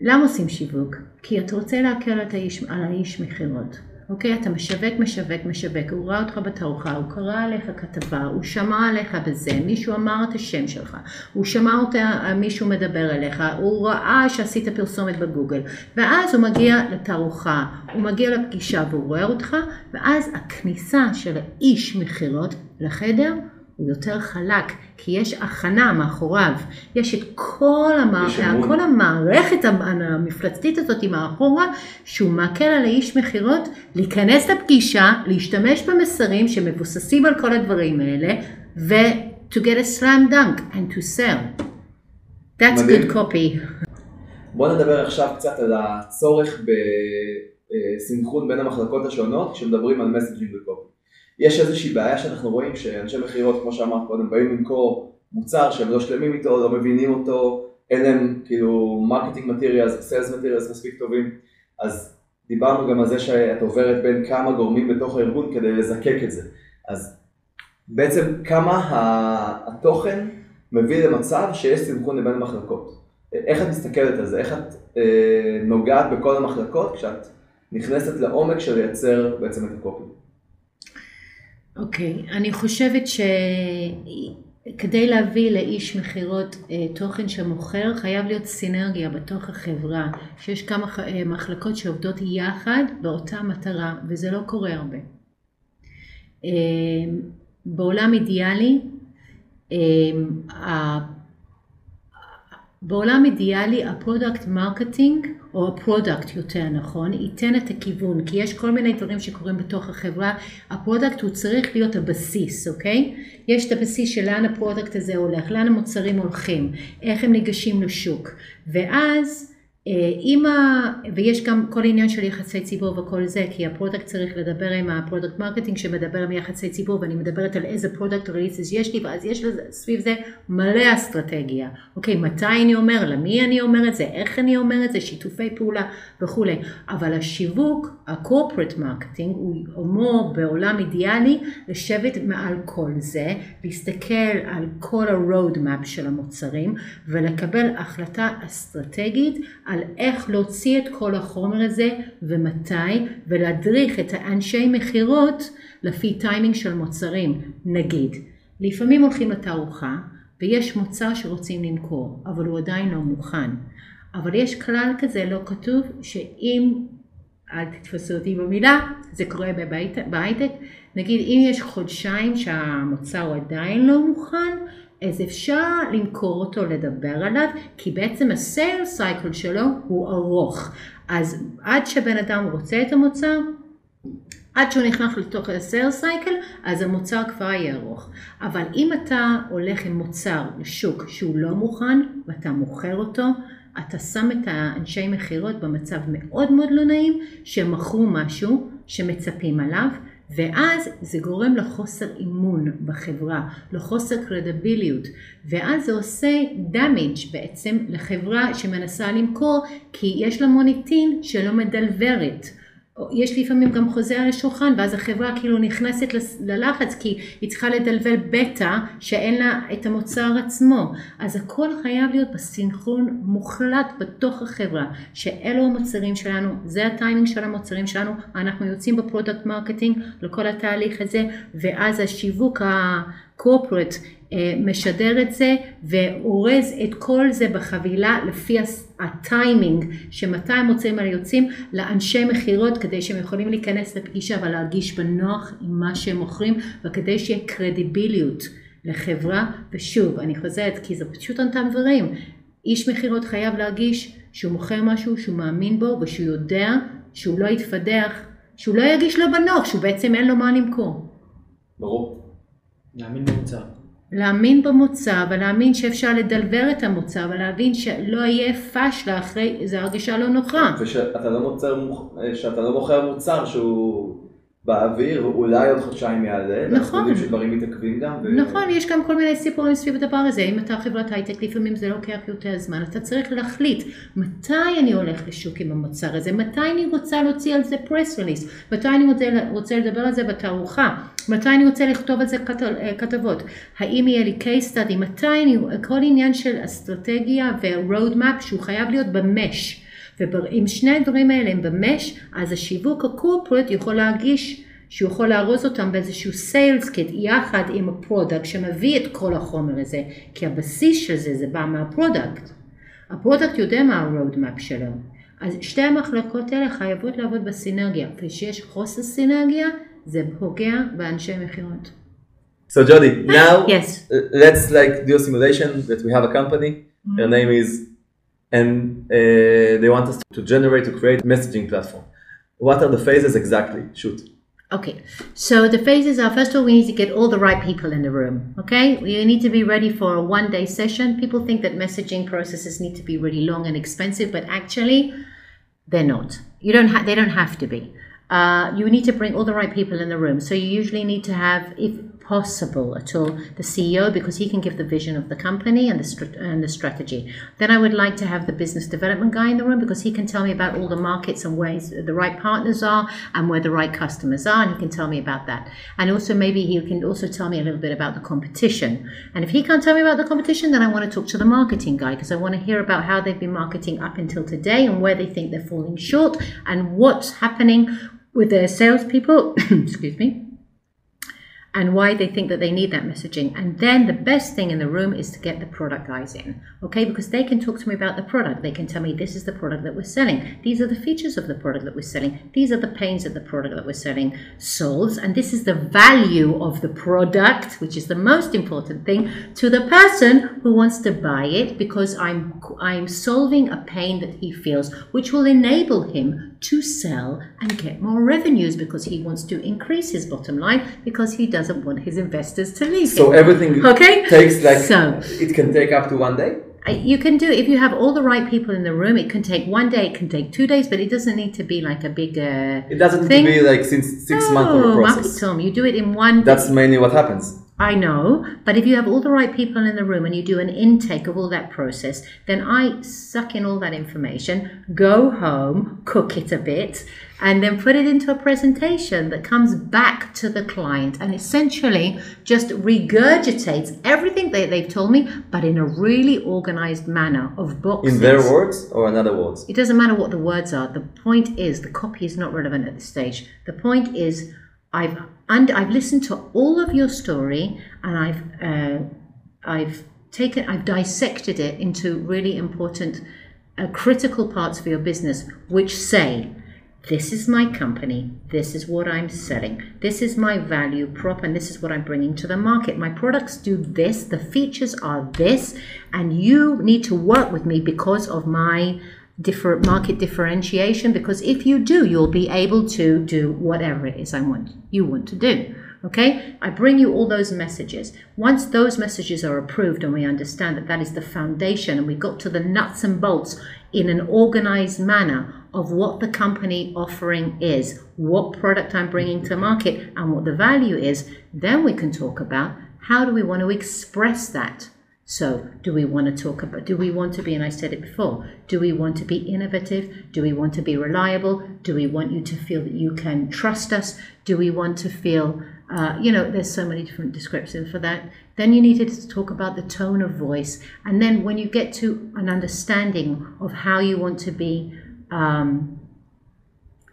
למה עושים שיווק? כי אתה רוצה להקל את האיש, על האיש מכירות. אוקיי? אתה משווק, משווק, משווק. הוא ראה אותך בתערוכה, הוא קרא עליך כתבה, הוא שמע עליך בזה, מישהו אמר את השם שלך, הוא שמע אותה, מישהו מדבר אליך, הוא ראה שעשית פרסומת בגוגל, ואז הוא מגיע לתערוכה, הוא מגיע לפגישה והוא רואה אותך, ואז הכניסה של האיש מכירות לחדר הוא יותר חלק, כי יש הכנה מאחוריו, יש את כל, המע... יש. כל המערכת המפלצתית הזאת מאחורה, שהוא מקל על האיש מכירות להיכנס לפגישה, להשתמש במסרים שמבוססים על כל הדברים האלה, ו- to get a slam dunk and to sell. That's מדהים. good copy. בוא נדבר עכשיו קצת על הצורך בסנכרון בין המחלקות השונות כשמדברים על messaging ו copy. יש איזושהי בעיה שאנחנו רואים שאנשי מכירות, כמו שאמרת קודם, באים למכור מוצר שהם לא שלמים איתו, לא מבינים אותו, אין להם כאילו marketing materials ו sales materials מספיק טובים, אז דיברנו גם על זה שאת עוברת בין כמה גורמים בתוך הארגון כדי לזקק את זה. אז בעצם כמה התוכן מביא למצב שיש סנכרון בין המחלקות. איך את מסתכלת על זה? איך את אה, נוגעת בכל המחלקות כשאת נכנסת לעומק של לייצר בעצם את הקופי? אוקיי, אני חושבת שכדי להביא לאיש מכירות אה, תוכן שמוכר, חייב להיות סינרגיה בתוך החברה, שיש כמה אה, מחלקות שעובדות יחד באותה מטרה, וזה לא קורה הרבה. אה, בעולם אידיאלי, בעולם אידיאלי ה product marketing, או ה product יותר נכון, ייתן את הכיוון, כי יש כל מיני דברים שקורים בתוך החברה, ה product הוא צריך להיות הבסיס, אוקיי? יש את הבסיס של לאן ה product הזה הולך, לאן המוצרים הולכים, איך הם ניגשים לשוק, ואז אם ה... ויש גם כל עניין של יחסי ציבור וכל זה, כי ה product צריך לדבר עם ה product marketing שמדבר עם יחסי ציבור, ואני מדברת על איזה product releases יש לי, ואז יש לזה, סביב זה מלא אסטרטגיה. אוקיי, מתי אני אומר, למי אני אומר את זה, איך אני אומר את זה, שיתופי פעולה וכולי. אבל השיווק, ה-corporate marketing, הוא כמו בעולם אידיאלי, לשבת מעל כל זה, להסתכל על כל ה-road map של המוצרים, ולקבל החלטה אסטרטגית איך להוציא את כל החומר הזה ומתי, ולהדריך את האנשי מכירות לפי טיימינג של מוצרים. נגיד, לפעמים הולכים לתערוכה ויש מוצר שרוצים למכור, אבל הוא עדיין לא מוכן. אבל יש כלל כזה לא כתוב, שאם, אל תתפסו אותי במילה, זה קורה בהייטק, נגיד אם יש חודשיים שהמוצר עדיין לא מוכן, אז אפשר למכור אותו, לדבר עליו, כי בעצם ה sale cycle שלו הוא ארוך. אז עד שבן אדם רוצה את המוצר, עד שהוא נכנס לתוך ה-sales cycle, אז המוצר כבר יהיה ארוך. אבל אם אתה הולך עם מוצר לשוק שהוא לא מוכן, ואתה מוכר אותו, אתה שם את האנשי מכירות במצב מאוד מאוד לא נעים, שהם מכרו משהו שמצפים עליו, ואז זה גורם לחוסר אימון בחברה, לחוסר קרדיביליות, ואז זה עושה damage בעצם לחברה שמנסה למכור, כי יש לה מוניטין שלא מדלברת. יש לפעמים גם חוזה על השולחן ואז החברה כאילו נכנסת ללחץ כי היא צריכה לדלוור בטא שאין לה את המוצר עצמו. אז הכל חייב להיות בסינכרון מוחלט בתוך החברה, שאלו המוצרים שלנו, זה הטיימינג של המוצרים שלנו, אנחנו יוצאים ב product marketing לכל התהליך הזה, ואז השיווק הקורפרט משדר את זה ואורז את כל זה בחבילה לפי הטיימינג שמתי המוצרים האלה יוצאים לאנשי מכירות כדי שהם יכולים להיכנס לפגישה ולהרגיש בנוח עם מה שהם מוכרים וכדי שיהיה קרדיביליות לחברה. ושוב אני חוזרת כי זה פשוט אותם דברים. איש מכירות חייב להרגיש שהוא מוכר משהו שהוא מאמין בו ושהוא יודע שהוא לא יתפדח שהוא לא ירגיש לא בנוח שהוא בעצם אין לו מה למכור. ברור. להאמין במוצר. להאמין במוצר ולהאמין שאפשר לדלבר את המוצר ולהבין שלא יהיה פשלה אחרי, זו הרגשה לא נוחה. ושאתה לא, מוצר, שאתה לא מוכר מוצר שהוא באוויר, אולי עוד חודשיים יעלה. נכון. אנחנו יודעים שדברים מתעכבים גם. ו- נכון, יש גם כל מיני סיפורים סביב הדבר הזה. אם אתה חברת הייטק, לפעמים זה לוקח יותר זמן. אתה צריך להחליט מתי אני הולך לשוק עם המוצר הזה, מתי אני רוצה להוציא על זה press release, מתי אני רוצה, רוצה לדבר על זה בתערוכה, מתי אני רוצה לכתוב על זה כת, אה, כתבות, האם יהיה לי case study, מתי אני, כל עניין של אסטרטגיה ו-road map שהוא חייב להיות ב match. ואם שני הדברים האלה הם ב match, אז השיווק ה corporate יכול להרגיש שהוא יכול לארוז אותם באיזשהו sales kit יחד עם ה product שמביא את כל החומר הזה, כי הבסיס של זה זה בא מהפרודקט. הפרודקט יודע מה ה-road map שלו. אז שתי המחלקות האלה חייבות לעבוד בסינרגיה, וכשיש חוסר סינרגיה זה פוגע באנשי מכירות. So Jody, now Yes. let's like do a simulation that we have a company. Her name is, and uh, they want us to generate to create messaging platform. What are the phases exactly? Shoot. Okay, so the phases are first of all, we need to get all the right people in the room. Okay, you need to be ready for a one day session. People think that messaging processes need to be really long and expensive, but actually, they're not. You don't have, they don't have to be. Uh, you need to bring all the right people in the room. So you usually need to have, if possible at all, the CEO because he can give the vision of the company and the and the strategy. Then I would like to have the business development guy in the room because he can tell me about all the markets and where the right partners are and where the right customers are, and he can tell me about that. And also maybe he can also tell me a little bit about the competition. And if he can't tell me about the competition, then I want to talk to the marketing guy because I want to hear about how they've been marketing up until today and where they think they're falling short and what's happening with their salespeople. excuse me and why they think that they need that messaging. And then the best thing in the room is to get the product guys in, okay? Because they can talk to me about the product. They can tell me this is the product that we're selling. These are the features of the product that we're selling. These are the pains that the product that we're selling solves. And this is the value of the product, which is the most important thing to the person who wants to buy it because I'm I'm solving a pain that he feels, which will enable him to sell and get more revenues because he wants to increase his bottom line because he doesn't want his investors to leave So him. everything Okay. takes like So- it can take up to one day. You can do if you have all the right people in the room. It can take one day, it can take two days, but it doesn't need to be like a big uh, It doesn't need to be like since six months of a Oh, process. Tom, you do it in one. That's mainly what happens. I know, but if you have all the right people in the room and you do an intake of all that process, then I suck in all that information, go home, cook it a bit, and then put it into a presentation that comes back to the client and essentially just regurgitates everything that they've told me, but in a really organized manner of boxes. In their words or in other words. It doesn't matter what the words are. The point is, the copy is not relevant at this stage. The point is, I've and I've listened to all of your story, and I've uh, I've taken I've dissected it into really important, uh, critical parts for your business, which say. This is my company. This is what I'm selling. This is my value prop, and this is what I'm bringing to the market. My products do this. The features are this, and you need to work with me because of my differ market differentiation because if you do you'll be able to do whatever it is I want you want to do okay? I bring you all those messages. Once those messages are approved and we understand that that is the foundation and we got to the nuts and bolts in an organized manner of what the company offering is what product I'm bringing to market and what the value is then we can talk about how do we want to express that so, do we want to talk about, do we want to be, and I said it before, do we want to be innovative? Do we want to be reliable? Do we want you to feel that you can trust us? Do we want to feel, uh, you know, there's so many different descriptions for that. Then you need to talk about the tone of voice. And then when you get to an understanding of how you want to be, um,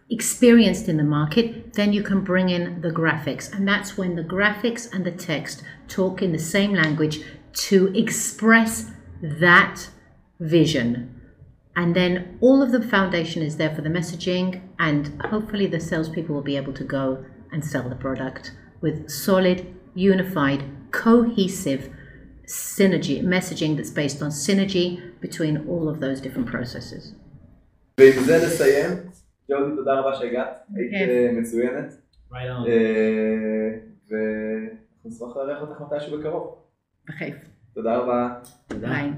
experienced in the market, then you can bring in the graphics. And that's when the graphics and the text talk in the same language to express that vision. And then all of the foundation is there for the messaging, and hopefully the salespeople will be able to go and sell the product with solid, unified, cohesive synergy messaging that's based on synergy between all of those different processes. ועם זה נסיים. ג'ודי, תודה רבה שהגעת. היית בכיף. אה, מצוינת. Right on. אה, ואנחנו נשמח לארח אותך מתישהו בקרוב. בכיף. תודה רבה. תודה. ביי.